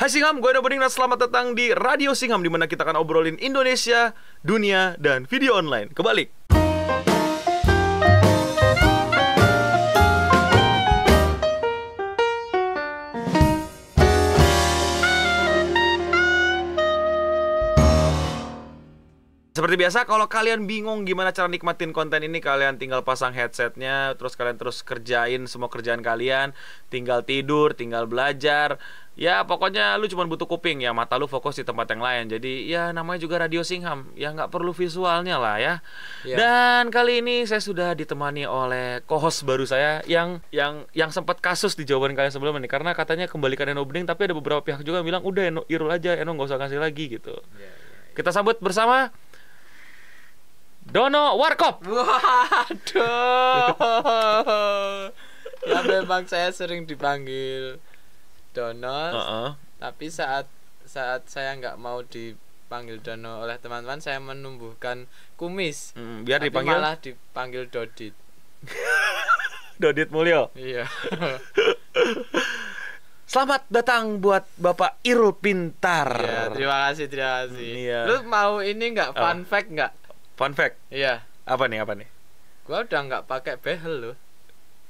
Hai Singham, gue Eno Bening dan selamat datang di Radio Singham di mana kita akan obrolin Indonesia, dunia, dan video online. Kebalik. Seperti biasa, kalau kalian bingung gimana cara nikmatin konten ini, kalian tinggal pasang headsetnya, terus kalian terus kerjain semua kerjaan kalian, tinggal tidur, tinggal belajar. Ya pokoknya lu cuma butuh kuping ya, mata lu fokus di tempat yang lain. Jadi ya namanya juga Radio Singham, ya nggak perlu visualnya lah ya. Iya. Dan kali ini saya sudah ditemani oleh co-host baru saya yang yang yang sempat kasus di jawaban kalian sebelumnya nih, karena katanya kembalikan Eno Bening, tapi ada beberapa pihak juga bilang udah Eno Irul aja, Eno nggak usah kasih lagi gitu. Kita sambut bersama Dono Warkop. Waduh. ya memang saya sering dipanggil Dono, Heeh. tapi saat saat saya nggak mau dipanggil Dono oleh teman-teman, saya menumbuhkan kumis. Mm, biar Tapi dipanggil malah dipanggil Dodit. Dodit Mulyo. Iya. Selamat datang buat Bapak Irul Pintar. Iya, terima kasih, terima kasih. Iya. Lu mau ini nggak fun fact nggak? Fun fact. Iya. Apa nih? Apa nih? Gua udah nggak pakai behel loh.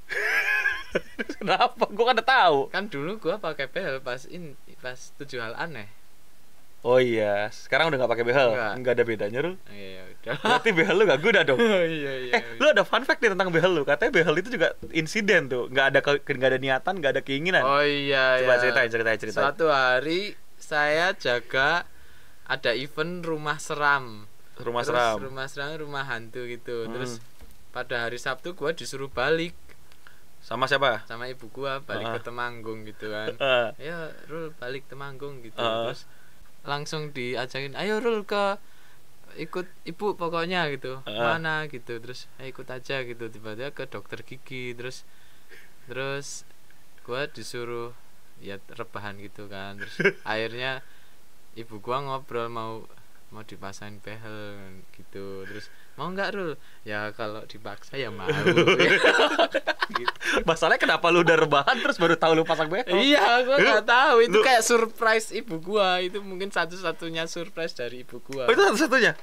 Kenapa? Gua kan udah tahu. Kan dulu gua pakai behel pas in pas tujuh hal aneh. Oh iya, sekarang udah nggak pakai behel. Nggak. Nggak ada bedanya, Rul. Iya, udah. Berarti behel lu gak guna dong. iya, iya. Eh, lu ada fun fact nih tentang behel lu. Katanya behel itu juga insiden tuh. Nggak ada ke- nggak ada niatan, nggak ada keinginan. Oh iya Coba ya. ceritain, ceritain, ceritain. Suatu hari saya jaga ada event rumah seram. Rumah Terus seram. Rumah seram, rumah hantu gitu. Hmm. Terus pada hari Sabtu gua disuruh balik Sama siapa? sama ibu gua balik Ah. ke Temanggung gitu kan. Eh, Ayo Rul balik Temanggung gitu. Ah. Terus langsung diajakin, "Ayo Rul ke ikut ibu pokoknya gitu Ah. mana gitu terus "Ayo ikut aja gitu tiba-tiba ke dokter gigi terus terus gua disuruh ya rebahan gitu kan terus akhirnya ibu gua ngobrol mau mau dipasangin behel gitu terus mau nggak Rul ya kalau dipaksa ya mau gitu. Masalahnya kenapa lu udah rebahan terus baru tahu lu pasang behel? Iya, gua nggak tahu. Itu lu- kayak surprise ibu gua. Itu mungkin satu-satunya surprise dari ibu gua. Oh, itu satu-satunya.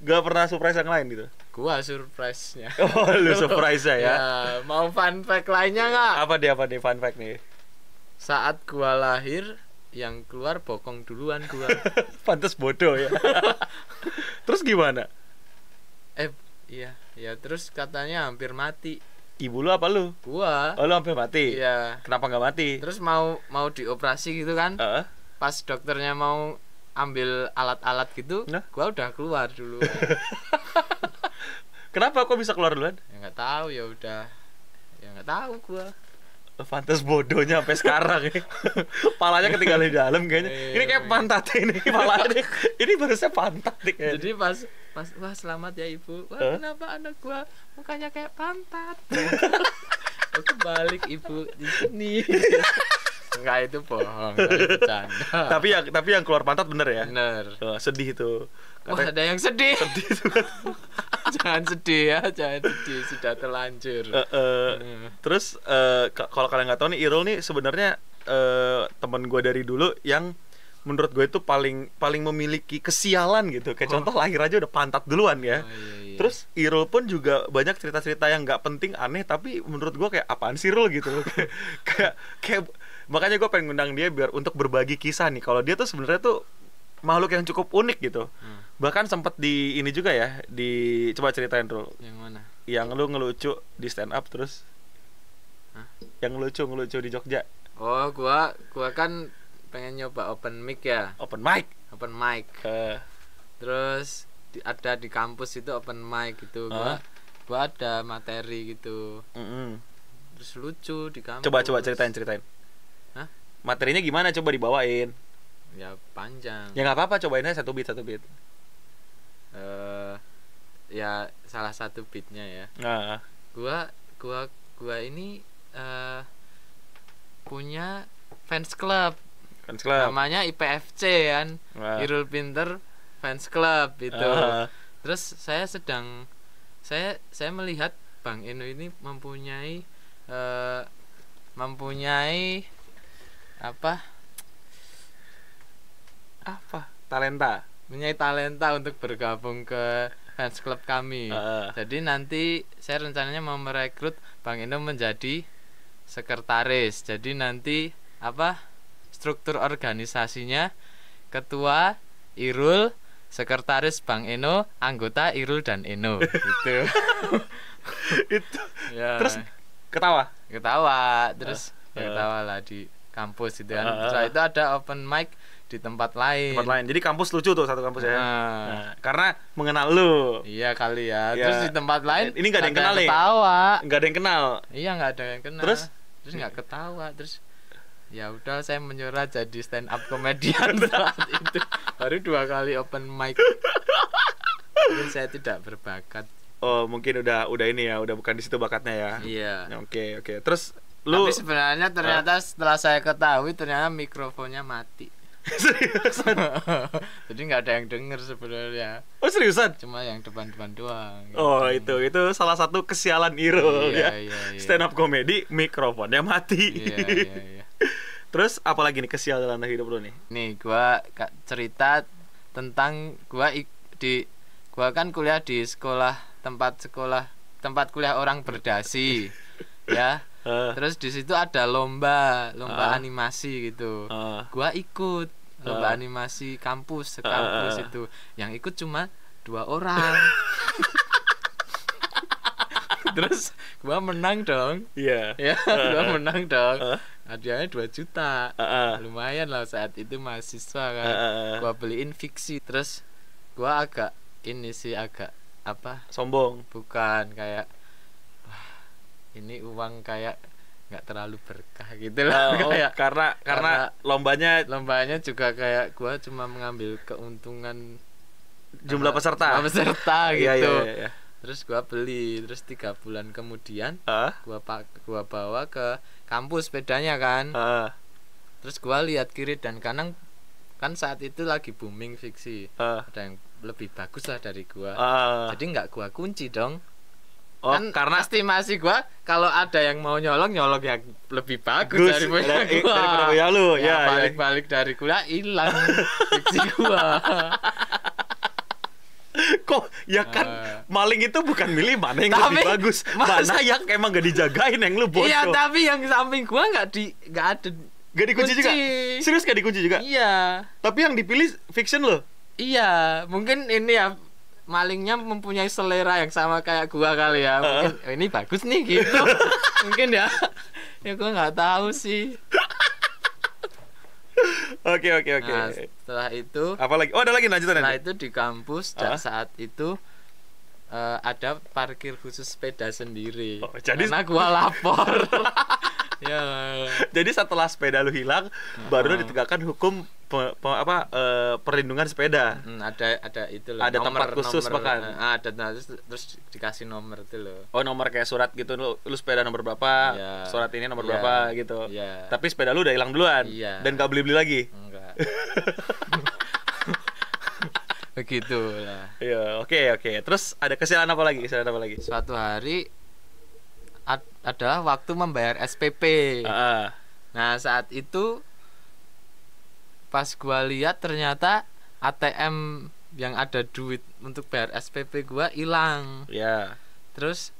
Gak pernah surprise yang lain gitu. Gua surprise-nya. Oh, lu surprise ya. Ya, mau fun fact lainnya nggak? Apa dia apa nih fun fact nih? Saat gua lahir, yang keluar bokong duluan gua. Pantes bodoh ya. Terus gimana? eh, iya, ya terus katanya hampir mati. Ibu lu apa lu? Gua. Oh, lu hampir mati. Iya. Kenapa nggak mati? Terus mau mau dioperasi gitu kan? Heeh. Pas dokternya mau ambil alat-alat gitu, Nah. gua udah keluar dulu. Kenapa kok bisa keluar duluan? ya nggak tahu ya udah. Ya nggak tahu gua. Pantes bodohnya sampai sekarang ya. Palanya ketinggalan di dalam kayaknya. Iya, Ini kayak iya. pantat ini palanya. Ini barusan pantat nih kayaknya. Jadi pas pas wah selamat ya ibu. Wah Hah? kenapa anak gua mukanya kayak pantat? Aku balik ibu di sini. Enggak itu bohong, tapi yang tapi yang keluar pantat bener ya. bener. Oh, sedih itu. Wah ada yang sedih. sedih itu. jangan sedih ya, jangan sedih sudah terlanjur. Eh, eh, Hmm. terus ka- kalau kalian nggak tahu nih Irul nih sebenarnya eh, teman gue dari dulu yang menurut gue itu paling paling memiliki kesialan gitu kayak Oh. contoh lahir aja udah pantat duluan ya Oh, iya, iya. terus Irul pun juga banyak cerita-cerita yang nggak penting aneh tapi menurut gue kayak apaan sih Irul gitu kayak, kayak makanya gue pengen ngundang dia biar untuk berbagi kisah nih kalau dia tuh sebenarnya tuh makhluk yang cukup unik gitu Hmm. bahkan sempat di ini juga ya di coba ceritain Rul yang mana? yang lu ngelucu di stand up terus Hah? yang ngelucu ngelucu di Jogja Oh, gua gua kan pengen nyoba open mic ya. open mic Open mic. Eh, terus di- ada di kampus itu open mic gitu gua gua ada materi gitu mm-mm. terus lucu di kampus coba coba ceritain ceritain? Materinya gimana? Coba dibawain. Ya panjang. Ya nggak apa-apa. Cobain aja satu beat satu beat eh ya salah satu beatnya ya. Nah gua gua gua ini eh punya fans club. Kan club. Namanya IPFC kan? Wah. Irul Pinter fans club itu Ah, terus saya sedang saya saya melihat Bang Eno ini mempunyai eh, mempunyai apa apa talenta punya talenta untuk bergabung ke fans club kami. Heeh. Jadi nanti saya rencananya mau merekrut Bang Eno menjadi sekretaris. Jadi nanti apa struktur organisasinya ketua Irul, sekretaris Bang Eno, anggota Irul dan Eno gitu. itu ya. terus ketawa ketawa terus ya eh. ketawa lah di kampus gitu kan. Eh, Setelah itu ada open mic di tempat lain. tempat lain jadi kampus lucu tuh satu kampus ya Nah, karena mengenal lu Iya kali ya. Iya. Terus di tempat lain Ini nggak ada yang kenal nih. Ketawa. nggak ada yang kenal Iya nggak ada yang kenal. Terus? terus nggak ketawa terus ya udah saya menyerah jadi stand up komedian saat itu baru dua kali open mic mungkin saya tidak berbakat oh mungkin udah udah ini ya udah bukan di situ bakatnya ya iya Ya, oke oke terus lu tapi sebenarnya ternyata setelah saya ketahui ternyata mikrofonnya mati. Seriusan? Jadi nggak ada yang denger sebenarnya. Oh seriusan? Cuma yang depan-depan doang. Oh itu itu salah satu kesialan Irul Iya, ya. iya, iya. stand up comedy mikrofonnya mati. Iya iya iya. Terus apalagi nih kesialan hidup lu nih? Nih gua cerita tentang gua di gua kan kuliah di sekolah tempat sekolah tempat kuliah orang berdasi ya Eh, terus di situ ada lomba lomba animasi gitu. Eh, gua ikut lomba Ah. animasi kampus sekampus ah. itu. Yang ikut cuma dua orang. Terus? Gua menang dong. Iya. Ya gua menang dong. Ah. hadiahnya 2 juta. Eh, lumayan lah saat itu mahasiswa kan. Gua beliin fiksi. Terus gua agak ini sih agak apa? Sombong. Bukan kayak ini uang kayak nggak terlalu berkah gitu lah Eh, oh, kayak karena karena lombanya lombanya juga kayak gua cuma mengambil keuntungan jumlah apa, peserta. jumlah peserta gitu Iya, iya, iya, iya. terus gua beli terus tiga bulan kemudian Eh, gua pak gua bawa ke kampus sepedanya kan. Eh, terus gua lihat kiri dan kanan kan saat itu lagi booming fiksi. Eh, ada yang lebih bagus lah dari gua. Eh. jadi nggak gua kunci dong oh kan karena estimasi gua kalau ada yang mau nyolong nyolong yang lebih bagus Gus, dari punya dari- gua. daripada punya lu, ya, ya ya. balik balik dari kuliah hilang fiksi gua. Kok ya kan Eh. maling itu bukan milih mana yang Tapi, lebih bagus. Mas- mana yang emang gak dijagain yang lu bodoh. iya tapi yang samping gua nggak di nggak ada gak dikunci juga? serius gak dikunci juga? Iya. Tapi yang dipilih fiction loh iya mungkin ini ya malingnya mempunyai selera yang sama kayak gua kali ya. Mungkin "Oh, ini bagus nih gitu. Mungkin ya. Ya gua nggak tahu sih. Oke oke oke. Nah setelah itu apa lagi oh ada lagi lanjutan Setelah nanti itu di kampus dan Ah. saat itu eh, ada parkir khusus sepeda sendiri. Oh, jadi- Karena gua lapor. ya. jadi setelah sepeda lu hilang baru ditegakkan hukum pe- pe- apa eh, perlindungan sepeda Hmm, ada ada itu loh. Ada tempat khusus bahkan. eh, ada nah, terus, terus dikasih nomor itu loh. oh nomor kayak surat gitu lu, lu sepeda nomor berapa Iya. surat ini nomor Iya. berapa gitu Iya. tapi sepeda lu udah hilang duluan Iya. dan gak beli beli lagi Enggak. Begitu lah. Iya, oke oke. Terus ada kesialan apa lagi? Kesialan apa lagi? Suatu hari ad- adalah waktu membayar SPP. Ah, Nah saat itu pas gua lihat ternyata ATM yang ada duit untuk bayar SPP gua hilang. ya. Terus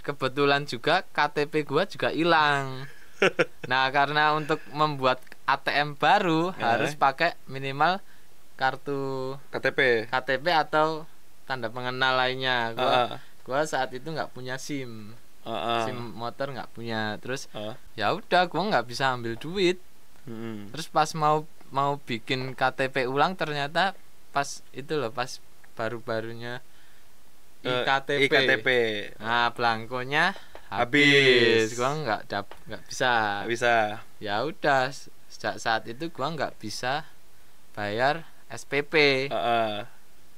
kebetulan juga KTP gua juga hilang. Nah karena untuk membuat ATM baru Ya. harus pakai minimal kartu KTP. KTP atau tanda pengenal lainnya. Gua, Ah, gua saat itu nggak punya SIM, ah, ah. SIM motor nggak punya. Terus Ah. ya udah gua nggak bisa ambil duit Mm-mm. terus pas mau mau bikin KTP ulang ternyata pas itu loh pas baru-barunya Eh, IKTP, IKTP. nah belangkonya Habis. habis, gua nggak dap nggak bisa Nggak bisa. ya udah sejak saat itu gua nggak bisa bayar SPP Ah, ah.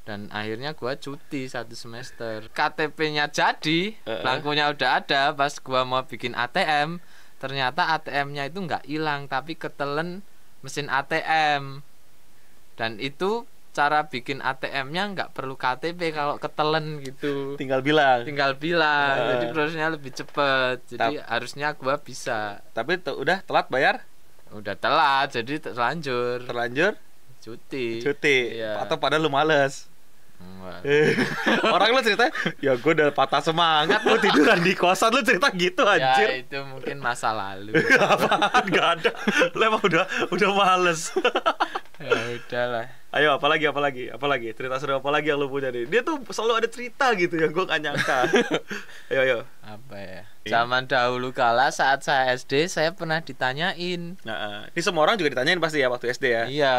dan akhirnya gua cuti satu semester KTP-nya jadi Eh, eh. belangkonya udah ada pas gua mau bikin ATM ternyata ATM-nya itu nggak hilang tapi ketelen mesin ATM dan itu cara bikin ATM-nya nggak perlu KTP kalau ketelen gitu Tinggal bilang. tinggal bilang Eh. jadi prosesnya lebih cepet jadi harusnya gua bisa Tapi udah telat bayar? udah telat jadi terlanjur Terlanjur cuti cuti Iya. atau padahal lu males. Orang lu cerita, ya gue udah patah semangat lu tiduran di kosan lu cerita gitu ya anjir. itu mungkin masa lalu Apaan? Gak ada. Lu emang udah udah males. ya udahlah Ayo apalagi apalagi apalagi cerita seru apa lagi yang lu punya nih? Dia tuh selalu ada cerita gitu yang gue gak nyangka. ayo ayo. apa ya zaman dahulu kala saat saya SD saya pernah ditanyain Nah, ini semua orang juga ditanyain pasti ya waktu SD ya. iya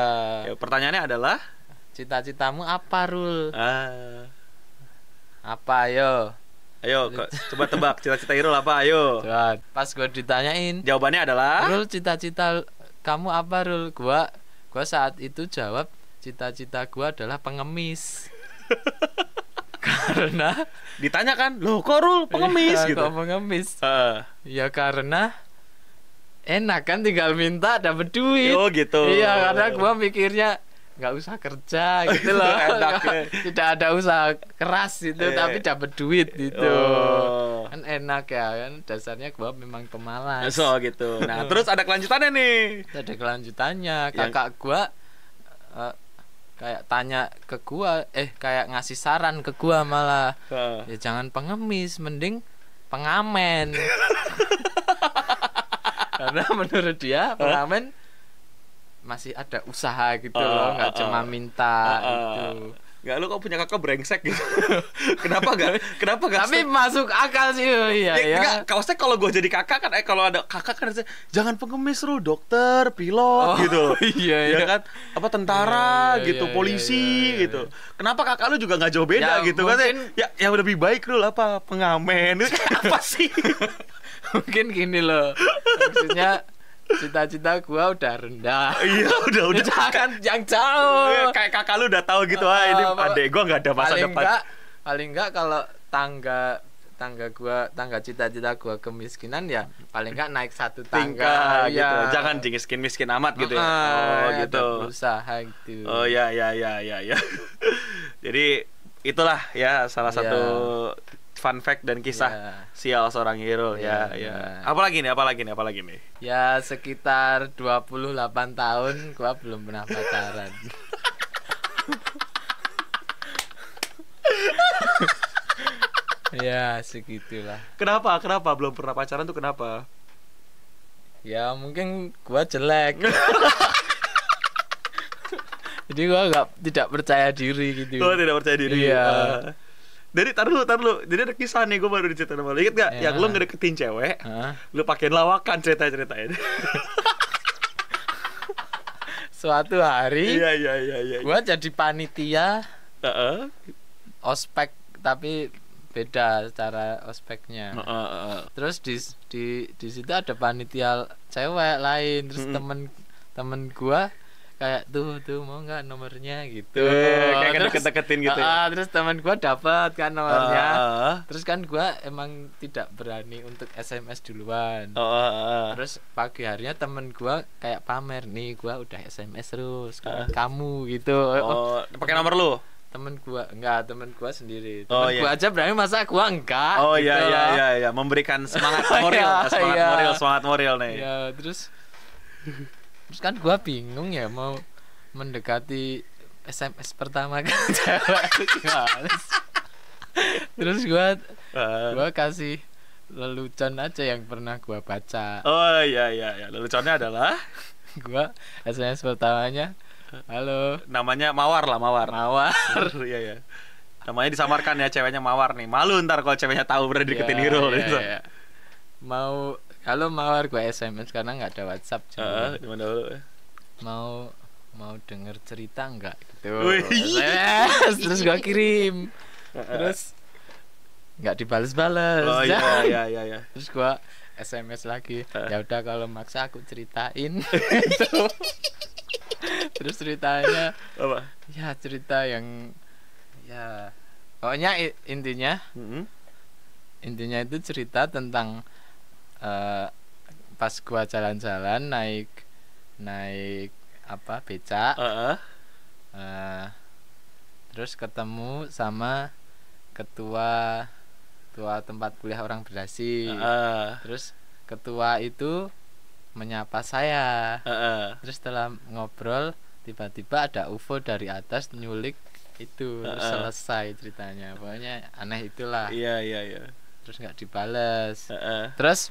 Ya, pertanyaannya adalah cita-citamu apa Rul ah, apa ayo ayo kok, coba tebak cita-cita Irul apa? Ayo. Coba, pas gue ditanyain Jawabannya adalah Rul cita-cita kamu apa Rul gua gua saat itu jawab cita-cita gua adalah pengemis karena ditanya kan, "Loh, kok Rul pengemis Iya, gitu?" kok pengemis Heeh. ya karena enak kan tinggal minta dapat duit Oh, gitu. iya karena gua mikirnya nggak usah kerja gitu loh Enak, ya. tidak ada usaha keras itu Eh. tapi dapat duit gitu Oh. kan enak ya kan dasarnya gua memang pemalas So gitu. Nah, terus ada kelanjutannya nih. ada kelanjutannya Yang- kakak gua eh, kayak tanya ke gua eh kayak ngasih saran ke gua malah Heeh. ya jangan pengemis mending pengamen karena menurut dia pengamen masih ada usaha gitu Ah, loh nggak ah, cuma ah. minta Ah, ah. gitu Nggak lu kok punya kakak brengsek gitu. kenapa gak? Kenapa gak? tapi masuk akal sih oh, iya ya, ya, enggak, kalau saya kalau gue jadi kakak kan eh kalau ada kakak kan harusnya, jangan pengemis lu dokter pilot Oh, gitu iya, ya iya. kan apa tentara Iya, iya, gitu iya, polisi iya, iya, gitu kenapa kakak lu juga nggak jauh beda Ya, gitu kan mungkin- ya yang lebih baik lu apa pengamen apa sih mungkin gini loh maksudnya cita-cita gua udah rendah. Iya udah udah. Jangan yang jauh. Iya, kayak kakak lu udah tahu gitu ah ini adek gua nggak ada masa paling depan. enggak paling enggak kalau tangga tangga gua tangga cita-cita gua kemiskinan ya paling enggak naik satu tangga. Tingkah gitu. Ya. jangan miskin miskin amat gitu ya. Ah, oh ada gitu. berusaha gitu. Oh ya ya ya ya ya. Jadi itulah ya salah Ya. satu fun fact dan kisah Ya. sial seorang hero ya Ya, ya. benar. Apalagi nih apalagi nih apalagi nih. ya sekitar 28 tahun gua belum pernah pacaran ya segitulah Kenapa? Kenapa belum pernah pacaran tuh kenapa? ya mungkin gua jelek jadi gua nggak tidak percaya diri gitu Gue tidak percaya diri. Iya. Ah. Jadi tar dulu, tar dulu. Jadi ada kisah nih gue baru diceritain sama lu. Ingat gak? Ya. Yang lu ngedeketin cewek, Hah? lu pakein lawakan cerita-ceritanya. suatu hari Iya iya iya iya. gua jadi panitia Heeh. ospek tapi beda cara ospeknya Heeh, heeh. terus di di di situ ada panitia cewek lain terus Mm-mm. temen temen gua kayak tuh tuh mau nggak nomornya gitu Eh, kayak Terus- deket-deketin gitu ya? Ah, terus temen gua dapat kan nomornya Ah, terus kan gua emang tidak berani untuk SMS duluan ah, ah, ah. terus pagi harinya temen gua kayak pamer nih gua udah SMS terus Ah. kamu gitu Oh, pakai nomor lu? temen gua enggak temen gua sendiri temen Oh, iya. gua aja berani masa gua enggak Oh gitu iya iya iya iya memberikan semangat moral, Iya, semangat iya. moral, semangat moral nih. ya terus terus kan gua bingung ya mau mendekati SMS pertama kan cewek sih? terus gua Ah. gua kasih lelucon aja yang pernah gua baca Oh iya iya iya. Leluconnya adalah gua SMS pertamanya halo namanya Mawar lah Mawar. mawar Iya iya. Namanya disamarkan ya ceweknya Mawar nih. Malu ntar kalau ceweknya tahu berada deketin Ya, Hero ya, gitu. ya. mau halo mawar gua SMS karena nggak ada WhatsApp Heeh, juga. gimana dulu? mau mau denger cerita nggak gitu. SMS, terus gua kirim terus nggak dibales-bales Oh iya iya iya iya. terus gua SMS lagi Eh. ya udah kalau maksa aku ceritain Gitu. terus ceritanya Apa? ya cerita yang ya pokoknya intinya Mm-mm. intinya itu cerita tentang eh, pas gua jalan-jalan naik naik apa becak Heeh. eh, terus ketemu sama ketua ketua tempat kuliah orang berdasi Heeh. terus ketua itu menyapa saya Heeh. terus setelah ngobrol tiba-tiba ada UFO dari atas nyulik itu terus Heeh. selesai ceritanya pokoknya aneh itulah Iya iya iya. terus nggak dibales Heeh. terus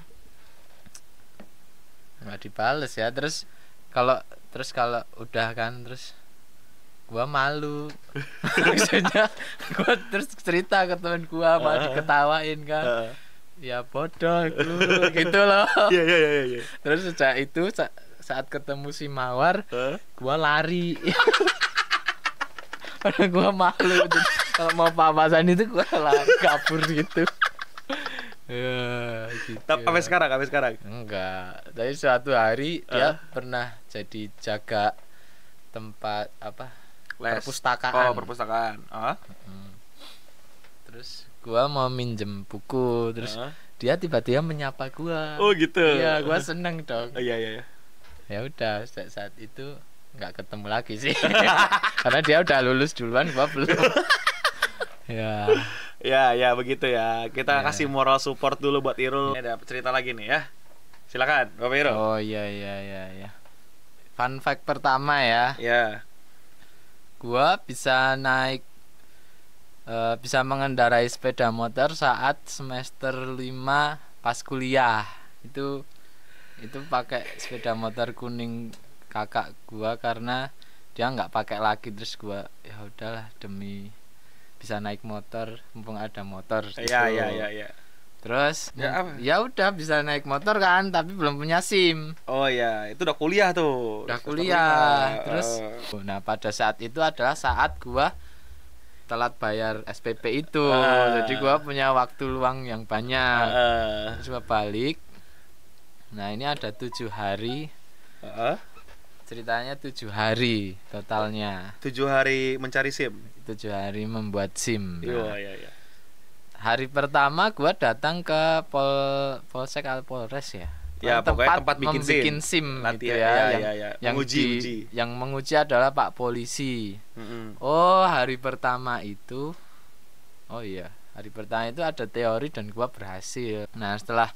nggak dibales ya. Terus kalau terus kalau udah kan terus gua malu. Maksudnya gua terus cerita ke temen gua malah diketawain kan. Heeh. ya bodoh lu gitu loh. Iya iya iya iya. terus sejak itu sa- saat ketemu si mawar Heeh. gua lari. Karena gua malu. Kalau mau papasan itu gua lari kabur gitu ya gitu Tapi sampai sekarang, sampai sekarang. enggak tapi suatu hari dia Eh. pernah jadi jaga tempat apa Les. perpustakaan Oh, perpustakaan. Hmm. terus gua mau minjem buku terus Heeh. dia tiba-tiba menyapa gua Oh, gitu. iya gua seneng dong Oh, iya iya iya. ya udah saat, saat itu nggak ketemu lagi sih karena dia udah lulus duluan gua belum ya Ya, ya begitu ya. Kita Ya. kasih moral support dulu buat Irul. Ini ada cerita lagi nih ya. Silakan, Bapak Irul. oh iya iya iya iya fun fact pertama ya Ya. gua bisa naik eh, bisa mengendarai sepeda motor saat semester 5 pas kuliah itu itu pakai sepeda motor kuning kakak gua karena dia nggak pakai lagi terus gua ya udahlah demi bisa naik motor mumpung ada motor Iya, gitu. iya, iya, iya. terus Ya, mung- apa? ya udah bisa naik motor kan tapi belum punya sim Oh iya, itu udah kuliah tuh. udah kuliah lima. terus Eh, nah pada saat itu adalah saat gua telat bayar SPP itu Ah. jadi gua punya waktu luang yang banyak eh, terus gua balik nah ini ada tujuh hari eh, ceritanya tujuh hari totalnya tujuh hari mencari SIM. Tujuh hari membuat sim Iya, Nah, iya, iya. hari pertama gua datang ke pol polsek al polres ya Ya, pokoknya tempat bikin membikin SIM. sim Nanti gitu ya, ya, ya, yang, ya, ya. yang Menguji, di- uji. yang menguji adalah pak polisi Mm-mm. Oh, hari pertama itu Oh iya, hari pertama itu ada teori dan gua berhasil. Nah, setelah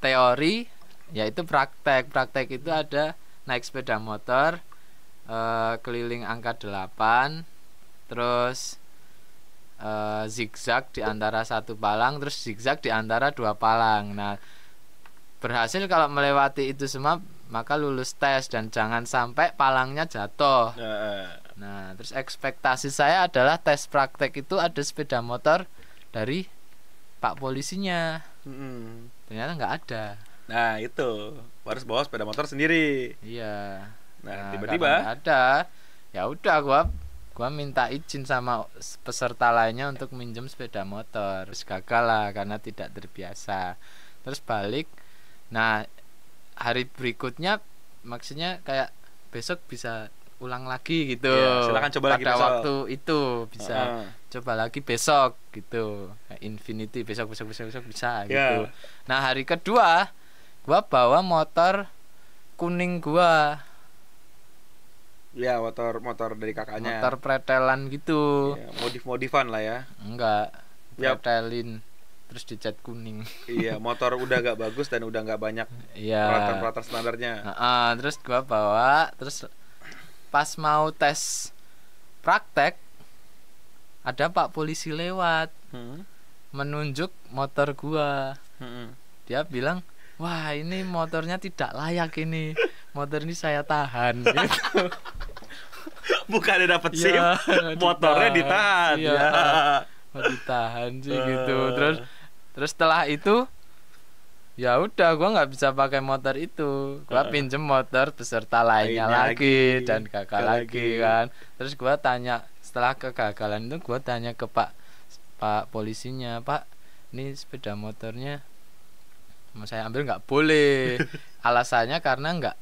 teori yaitu praktek. Praktek itu ada naik sepeda motor eh, keliling angka 8 terus eh, zigzag di antara satu palang terus zigzag di antara dua palang. Nah, berhasil kalau melewati itu semua maka lulus tes dan jangan sampai palangnya jatuh. Nah, terus ekspektasi saya adalah tes praktek itu ada sepeda motor dari Pak polisinya. Mm-mm. Ternyata nggak ada. Nah itu harus bawa sepeda motor sendiri. Iya. Nah, karena tiba-tiba ada. Ya udah gua gua minta izin sama peserta lainnya untuk minjem sepeda motor. Terus gagal lah karena tidak terbiasa. Terus balik. Nah, hari berikutnya maksudnya kayak besok bisa ulang lagi gitu. Iya, silakan coba lagi Pada besok. waktu itu bisa Heeh. coba lagi besok gitu infinity besok besok besok besok bisa Ya. gitu nah hari kedua gua bawa motor kuning gua Ya motor motor dari kakaknya. motor pretelan gitu Ya, modif-modifan lah ya. enggak pretelin terus dicat kuning iya, motor udah gak bagus dan udah gak banyak iya peralatan-peralatan standarnya. Heeh, terus gua bawa terus pas mau tes praktek ada pak polisi lewat Hmm. menunjuk motor gua Hmm. dia bilang wah ini motornya tidak layak ini motor ini saya tahan gitu. Bukannya dapat SIM, Iya, motornya ditahan. iya Ya. mau ditahan sih gitu Eh. terus terus setelah itu ya udah gua nggak bisa pakai motor itu gua Eh. pinjem motor beserta lainnya lagi, lagi, dan gagal lagi. lagi. kan terus gua tanya setelah kegagalan itu gua tanya ke pak pak polisinya pak ini sepeda motornya mau saya ambil nggak boleh alasannya karena nggak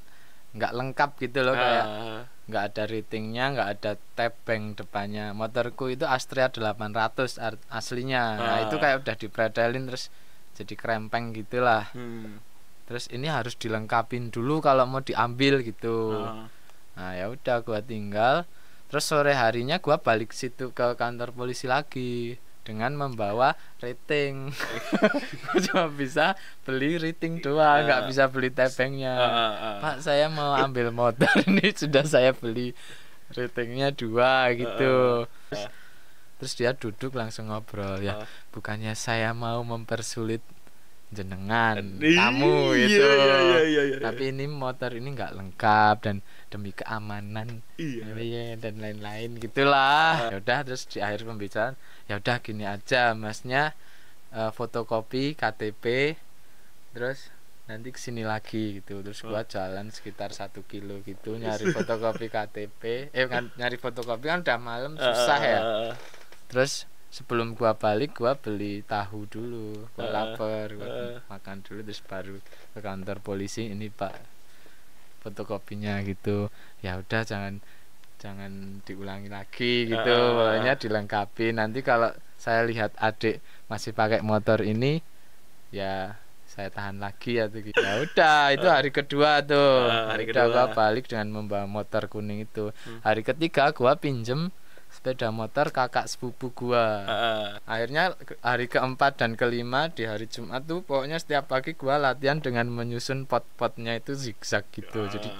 nggak lengkap gitu loh kayak Ah. nggak ada ratingnya nggak ada tebeng depannya motorku itu Astrea 800 ar- aslinya nah Ah. itu kayak udah dipretelin terus jadi krempeng gitulah Hmm. terus ini harus dilengkapin dulu kalau mau diambil gitu Ah. nah ya udah gua tinggal terus sore harinya gua balik situ ke kantor polisi lagi dengan membawa rating. Cuma bisa beli rating doang nggak Ah. bisa beli tepengnya Ah, ah, ah. pak saya mau ambil motor ini sudah saya beli ratingnya dua gitu. Terus, terus dia duduk langsung ngobrol ya bukannya saya mau mempersulit jenengan Iya, kamu iya, itu iya, iya, iya, iya. tapi ini motor ini nggak lengkap dan demi keamanan Iya. Iya, dan lain-lain gitulah. Ya udah terus di akhir pembicaraan ya udah gini aja masnya eh, fotokopi KTP terus nanti ke sini lagi gitu terus gua jalan sekitar satu kilo gitu nyari fotokopi KTP eh kan nyari fotokopi kan udah malam susah ya Ah, terus sebelum gua balik gua beli tahu dulu gua Heeh. lapar gua Heeh. makan dulu terus baru ke kantor polisi ini pak fotokopinya gitu ya udah jangan jangan diulangi lagi gitu Heeh. pokoknya dilengkapi nanti kalau saya lihat adik masih pakai motor ini ya saya tahan lagi ya tuh gitu. ya udah itu hari kedua tuh Heeh, hari udah gua kedua. balik dengan membawa motor kuning itu Hmm. hari ketiga gua pinjem sepeda motor kakak sepupu gua. Ah. akhirnya hari keempat dan kelima di hari Jumat tuh pokoknya setiap pagi gua latihan dengan menyusun pot-potnya itu zigzag gitu. Jadi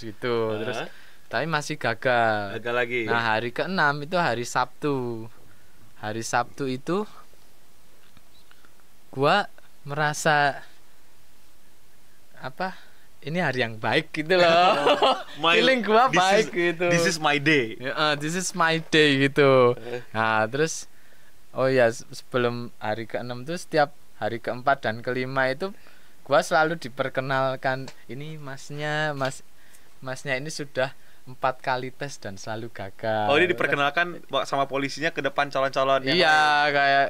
gitu terus Ah, tapi masih gagal. Gagal lagi. nah hari keenam itu hari Sabtu. Hari Sabtu itu gua merasa apa ini hari yang baik gitu loh My- feeling gua baik is- gitu This is my day. Ah, this is my day gitu. Nah, terus oh ya se- sebelum hari ke-6 tuh setiap hari keempat dan kelima itu gua selalu diperkenalkan ini masnya, Mas Masnya ini sudah empat kali tes dan selalu gagal. Oh, ini diperkenalkan sama polisinya ke depan calon-calon Iya, kayak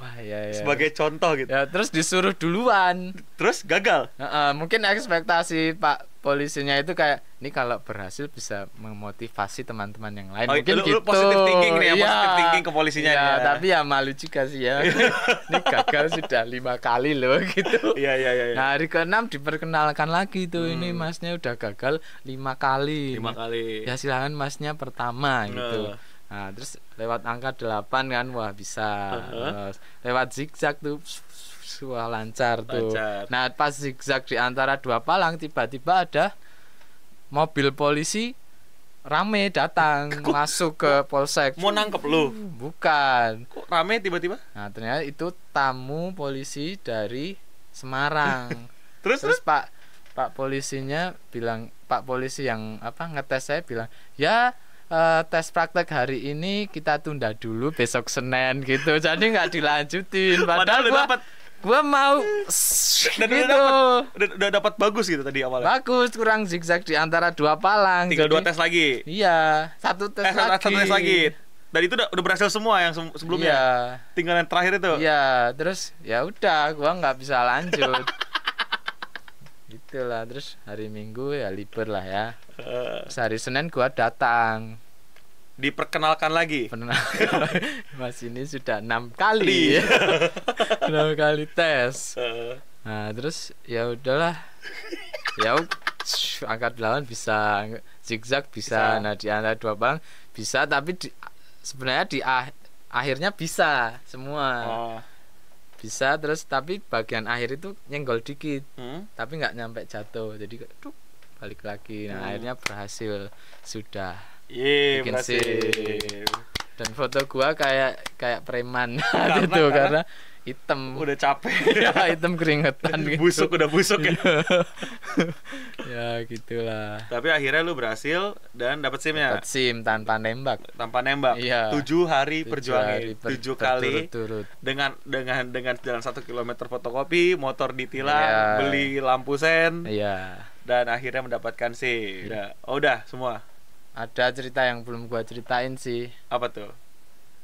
wah ya ya. sebagai contoh gitu. ya terus disuruh duluan. Terus gagal. Heeh, mungkin ekspektasi Pak polisinya itu kayak ini kalau berhasil bisa memotivasi teman-teman yang lain Oh, mungkin lu- gitu lu positive thinking nih ya, Iya. positive thinking ke polisinya nih ya. tapi ya malu juga sih ya ini gagal sudah lima kali loh gitu Iya iya iya. iya. nah hari keenam diperkenalkan lagi tuh ini masnya udah gagal lima kali Lima kali. ya silakan masnya pertama gitu Nah. terus lewat angka 8 kan wah bisa Uh-huh. Lewat zigzag tuh wah lancar tuh Lancar. nah pas zigzag di antara dua palang tiba-tiba ada mobil polisi rame datang masuk ke polsek Mau nangkep lu. bukan Kok rame tiba-tiba? nah ternyata itu tamu polisi dari Semarang Terus terus terus pak pak polisinya bilang pak polisi yang apa ngetes saya bilang ya eh, tes praktek hari ini kita tunda dulu besok Senin gitu jadi nggak dilanjutin Padahal padahal udah dapat gua mau dan udah gitu dapat udah, udah dapat bagus gitu tadi awalnya. bagus kurang zigzag di antara dua palang Tinggal dua Jadi- tes lagi. iya satu tes Eh, lagi satu tes lagi. Dan itu udah, udah berhasil semua yang se- sebelumnya. iya Tinggal yang terakhir itu. Iya, terus ya udah gua nggak bisa lanjut. Gitulah, terus hari Minggu ya libur lah ya. Eh, Terus hari Senin gua datang. diperkenalkan lagi. Mas ini sudah enam kali. Iya. enam kali tes. Eh, Nah, terus ya udahlah. ya angkat lawan bisa zigzag bisa. Bisa. Nah, di antara dua bang bisa tapi di, sebenarnya di ah- akhirnya bisa semua. oh. Bisa terus tapi bagian akhir itu nyenggol dikit Hmm? tapi nggak nyampe jatuh jadi duk, balik lagi nah Hmm. akhirnya berhasil sudah Yeay, Bikin berhasil. sip. dan foto gua kayak kayak preman Karena- gitu karena- karena hitam Udah capek. ya hitam keringetan gitu busuk udah busuk ya. ya gitulah Tapi akhirnya lu berhasil dan dapat SIM-nya dapat sim tanpa nembak tanpa nembak. Iya. Tujuh hari Tujuh perjuangan. hari ber- Tujuh kali berturut-turut. dengan dengan dengan jalan satu kilometer fotokopi, motor ditilang, Iya. beli lampu sen, iya dan akhirnya mendapatkan SIM. Udah. Oh udah semua. ada cerita yang belum gua ceritain sih Apa tuh?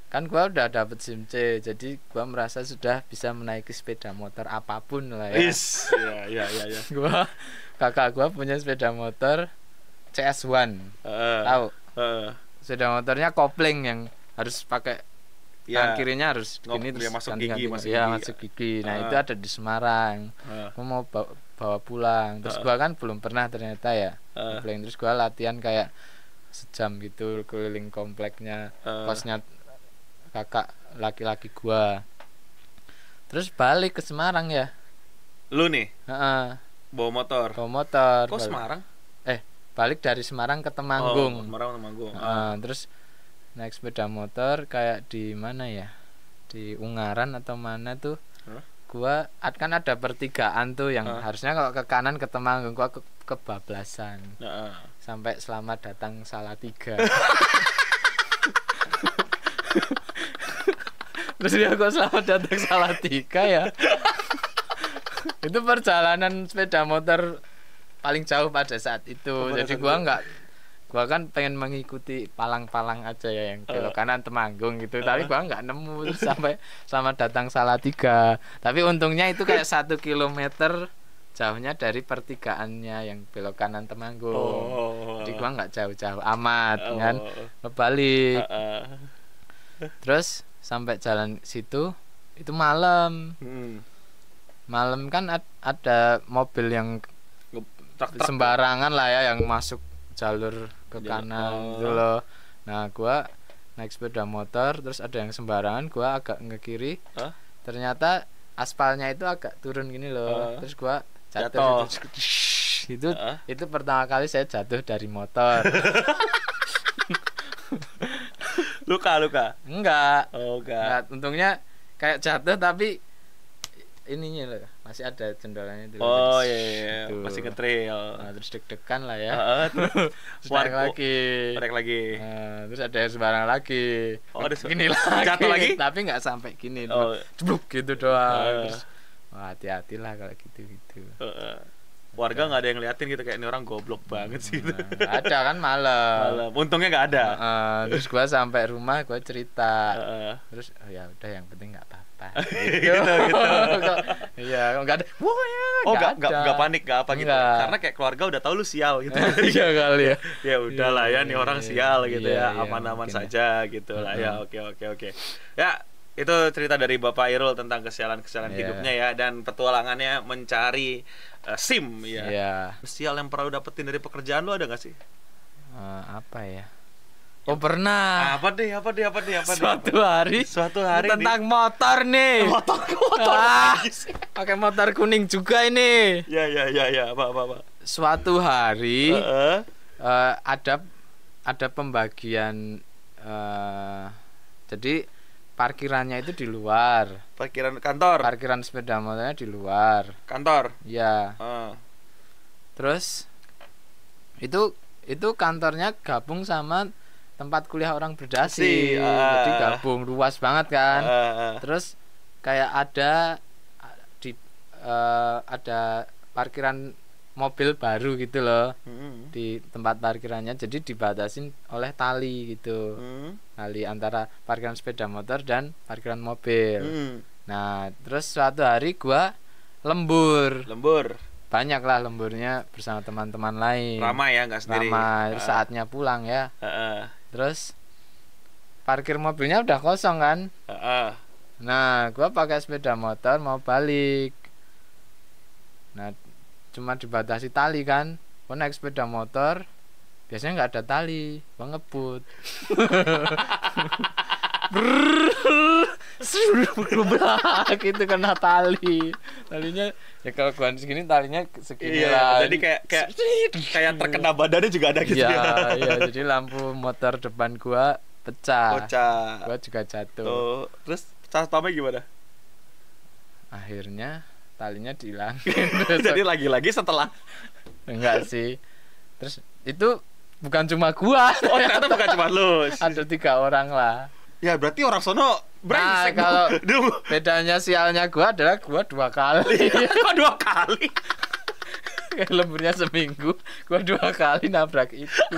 Kan gua udah dapet SIM C jadi gua merasa sudah bisa menaiki sepeda motor apa pun lah ya Is. Iya iya iya iya. gua kakak gua punya sepeda motor CS1 Heeh. tahu Heeh. sepeda motornya kopling yang harus pakai Iya. tangan kirinya harus gini terus masuk ganti-ganti. gigi, masuk Iya, gigi. masuk gigi nah Ah. itu ada di Semarang gua mau bawa, bawa pulang terus Ah. gua kan belum pernah ternyata ya Heeh. kopling terus gua latihan kayak sejam gitu keliling kompleknya Ah. kosnya kakak laki-laki gua terus balik ke Semarang ya Lu nih Heeh, bawa motor. bawa motor Kok balik, Semarang? balik dari Semarang ke Temanggung Oh, Semarang Temanggung. Heeh, terus naik sepeda motor kayak di mana ya di Ungaran atau mana tuh Hah? gua kan ada pertigaan tuh yang Hah? harusnya kalau ke kanan ke Temanggung gua ke kebablasan Heeh. sampai selamat datang Salatiga terus dia kok selamat datang Salatiga ya? Itu perjalanan sepeda motor paling jauh pada saat itu. Oh, pada jadi saat gua nggak gua kan pengen mengikuti palang-palang aja ya yang belok kanan Temanggung gitu. Tapi gua nggak nemu sampai selamat datang Salatiga. Tapi untungnya itu kayak satu kilometer jauhnya dari pertigaannya yang belok kanan Temanggung. Oh. jadi gua nggak jauh-jauh amat Oh. kan? Balik Heeh. terus sampai jalan situ itu malam Hmm. malam kan ad- ada mobil yang Truk-truk. sembarangan lah ya yang masuk jalur ke Jalan- kanan oh. gitu loh nah gua naik sepeda motor terus ada yang sembarangan gua agak nge kiri Hah? ternyata aspalnya itu agak turun gini loh Oh. terus gua Jatuh. jatuh, itu Heeh. itu pertama kali saya jatuh dari motor Luka, luka. enggak Oh, enggak. Enggak, untungnya kayak jatuh tapi ininya loh masih ada cendolannya itu. Oh iya, iya, iya. gitu. masih ngetrail. Nah, terus deg-degan lah ya terus terus naik lagi lagi. Nah, terus ada yang sembarang lagi Oh, ada gini lagi Jatuh lagi? tapi nggak sampai gini Oh. cebluk gitu doang Eh. terus wah hati-hati lah kalau gitu gitu Heeh. Warga nggak ada yang liatin gitu kayak ini orang goblok banget sih. Nah, ada kan malam, Malam. Untungnya nggak ada. Heeh, terus gua sampai rumah gua cerita Heeh. terus oh ya udah yang penting nggak apa-apa Gitu, gitu. Kok- iya nggak ada wah ya Oh nggak nggak nggak panik nggak apa gitu. Nggak. Karena kayak keluarga udah tahu lu sial gitu. iya kali ya ya udahlah ya nih Iya, orang iya, sial gitu iya, ya aman-aman ya. saja gitu lah ya oke oke oke ya itu cerita dari Bapak Irul tentang kesialan-kesialan Iya. hidupnya ya dan petualangannya mencari eh, SIM ya. Iya. sial yang pernah lu dapetin dari pekerjaan lu ada gak sih? Eh, apa ya? Oh pernah. Apa deh apa deh apa deh apa deh suatu hari suatu hari tentang motor nih. Motor motor. Ah, sih. pakai motor kuning juga ini. Ya ya ya ya apa apa apa? Suatu hari Heeh. eh, ada ada pembagian eh, jadi parkirannya itu di luar. Parkiran kantor? Parkiran sepeda motornya di luar. Kantor? Ya Heeh. terus itu itu kantornya gabung sama tempat kuliah orang berdasi. Si, ah. jadi gabung luas banget kan. Heeh. terus kayak ada di eh, ada parkiran mobil baru gitu loh Hmm. di tempat parkirannya jadi dibatasin oleh tali gitu Hmm. tali antara parkiran sepeda motor dan parkiran mobil Hmm. nah terus suatu hari gua lembur lembur banyak lah lemburnya bersama teman-teman lain ramai ya nggak sendiri Ramai. Heeh. saatnya pulang ya Heeh. terus parkir mobilnya udah kosong kan Heeh. nah gua pakai sepeda motor mau balik nah cuma dibatasi tali kan gua naik sepeda motor biasanya nggak ada tali gua ngebut gitu kena tali talinya ya kalau gua segini talinya segini Iya, lah jadi kayak kayak kayak terkena badannya juga ada gitu Iya, ya. iya, jadi lampu motor depan gua pecah. Kocak. Gua juga jatuh. Tuh, terus satpamnya gimana? Akhirnya talinya dihilangin. Jadi lagi-lagi setelah enggak sih. Terus itu bukan cuma gua. Oh, ternyata bukan cuma lu. Ada tiga orang lah. Ya, berarti orang sono brengsek Nah, kalau- dong. Bedanya sialnya gua adalah gua dua kali. Kok dua kali? Lemburnya seminggu, gua dua kali nabrak itu.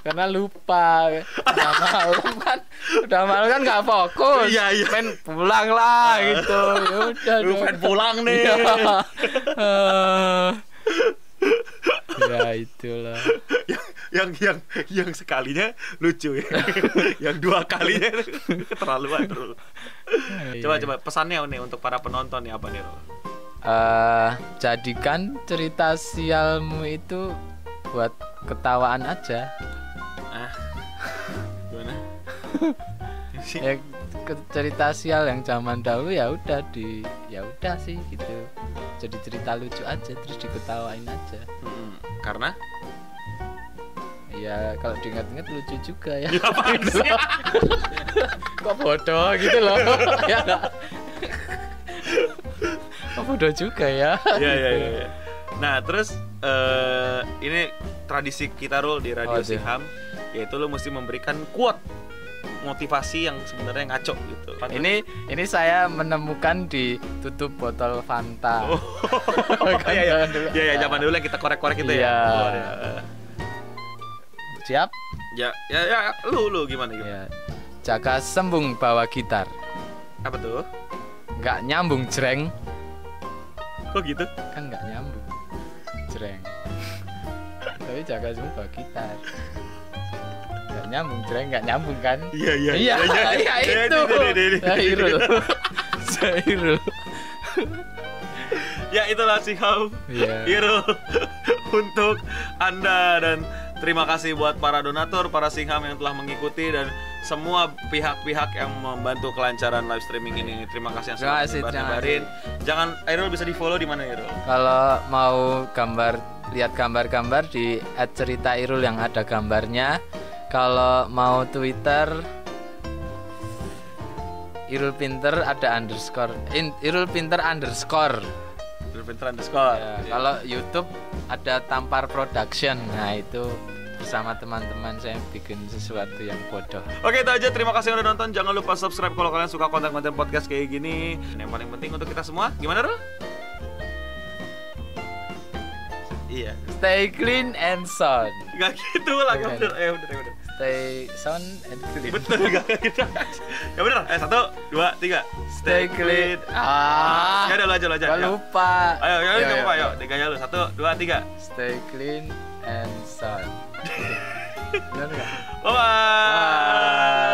Karena lupa udah malam kan udah malam kan nggak fokus Iya, iya. main pulang lah gitu ya udah Lu pengen pulang nih. Iya. Eh. ya itulah yang, yang yang yang sekalinya lucu ya. yang dua kalinya keterlaluan. Coba Iya. coba pesannya nih untuk para penonton nih apa nih? Eh, jadikan cerita sialmu itu buat ketawaan aja Ah. Ya cerita sial yang zaman dahulu ya udah di ya udah sih gitu jadi cerita lucu aja terus diketawain aja Mm-mm. Karena ya kalau diingat-ingat lucu juga ya apaan Gitu sih? loh. kok bodoh gitu loh ya kok bodoh juga ya Iya iya iya. iya. Nah terus eh ini tradisi kita Rul di Radio Oh. Siham yaitu lo mesti memberikan quote motivasi yang sebenarnya ngaco gitu. ini ini saya menemukan di tutup botol Fanta Oh, Kan iya. zaman dulu. Iya iya zaman dulu yang kita korek-korek itu ya. Ya. siap Ya ya ya lu lu gimana gitu? ya Jaka sembung bawa gitar Apa tuh? nggak nyambung jreng Kok gitu? kan nggak nyambung jreng tapi Jaka sembung bawa gitar nyambung jreng nggak nyambung kan Iya iya. iya iya itu Zairul Zairul Ya itulah Siham. Iya. Hero untuk Anda dan terima kasih buat para donatur, para singham yang telah mengikuti dan semua pihak-pihak yang membantu kelancaran live streaming ini. Terima kasih yang sudah nyebar-nyebarin. Jangan Airul bisa di-follow di mana Airul? kalau mau gambar lihat gambar-gambar di @ceritairul yang ada gambarnya kalau mau Twitter Irul Pinter ada underscore. In, Irul Pinter underscore. Airul Pinter underscore. Ya, Iya. kalau YouTube ada Tampar Production. Nah itu bersama teman-teman saya bikin sesuatu yang bodoh. Oke itu aja. Terima kasih udah nonton. Jangan lupa subscribe kalau kalian suka konten-konten podcast kayak gini. Dan yang paling penting untuk kita semua Gimana Rul? Iya. Stay clean and sound. Gak gitu lah bener Eh udah udah stay sound and clean. Betul gak gitu Ya bener Eh satu Dua Tiga. Stay clean. ah. Ya udah lu aja lu aja. Gak Yuk. lupa. Ayo ayo Yo, jangan yo, lupa yo. yuk Tiga aja lu. Satu Dua Tiga. Stay clean and sound. Benar nggak? Bye bye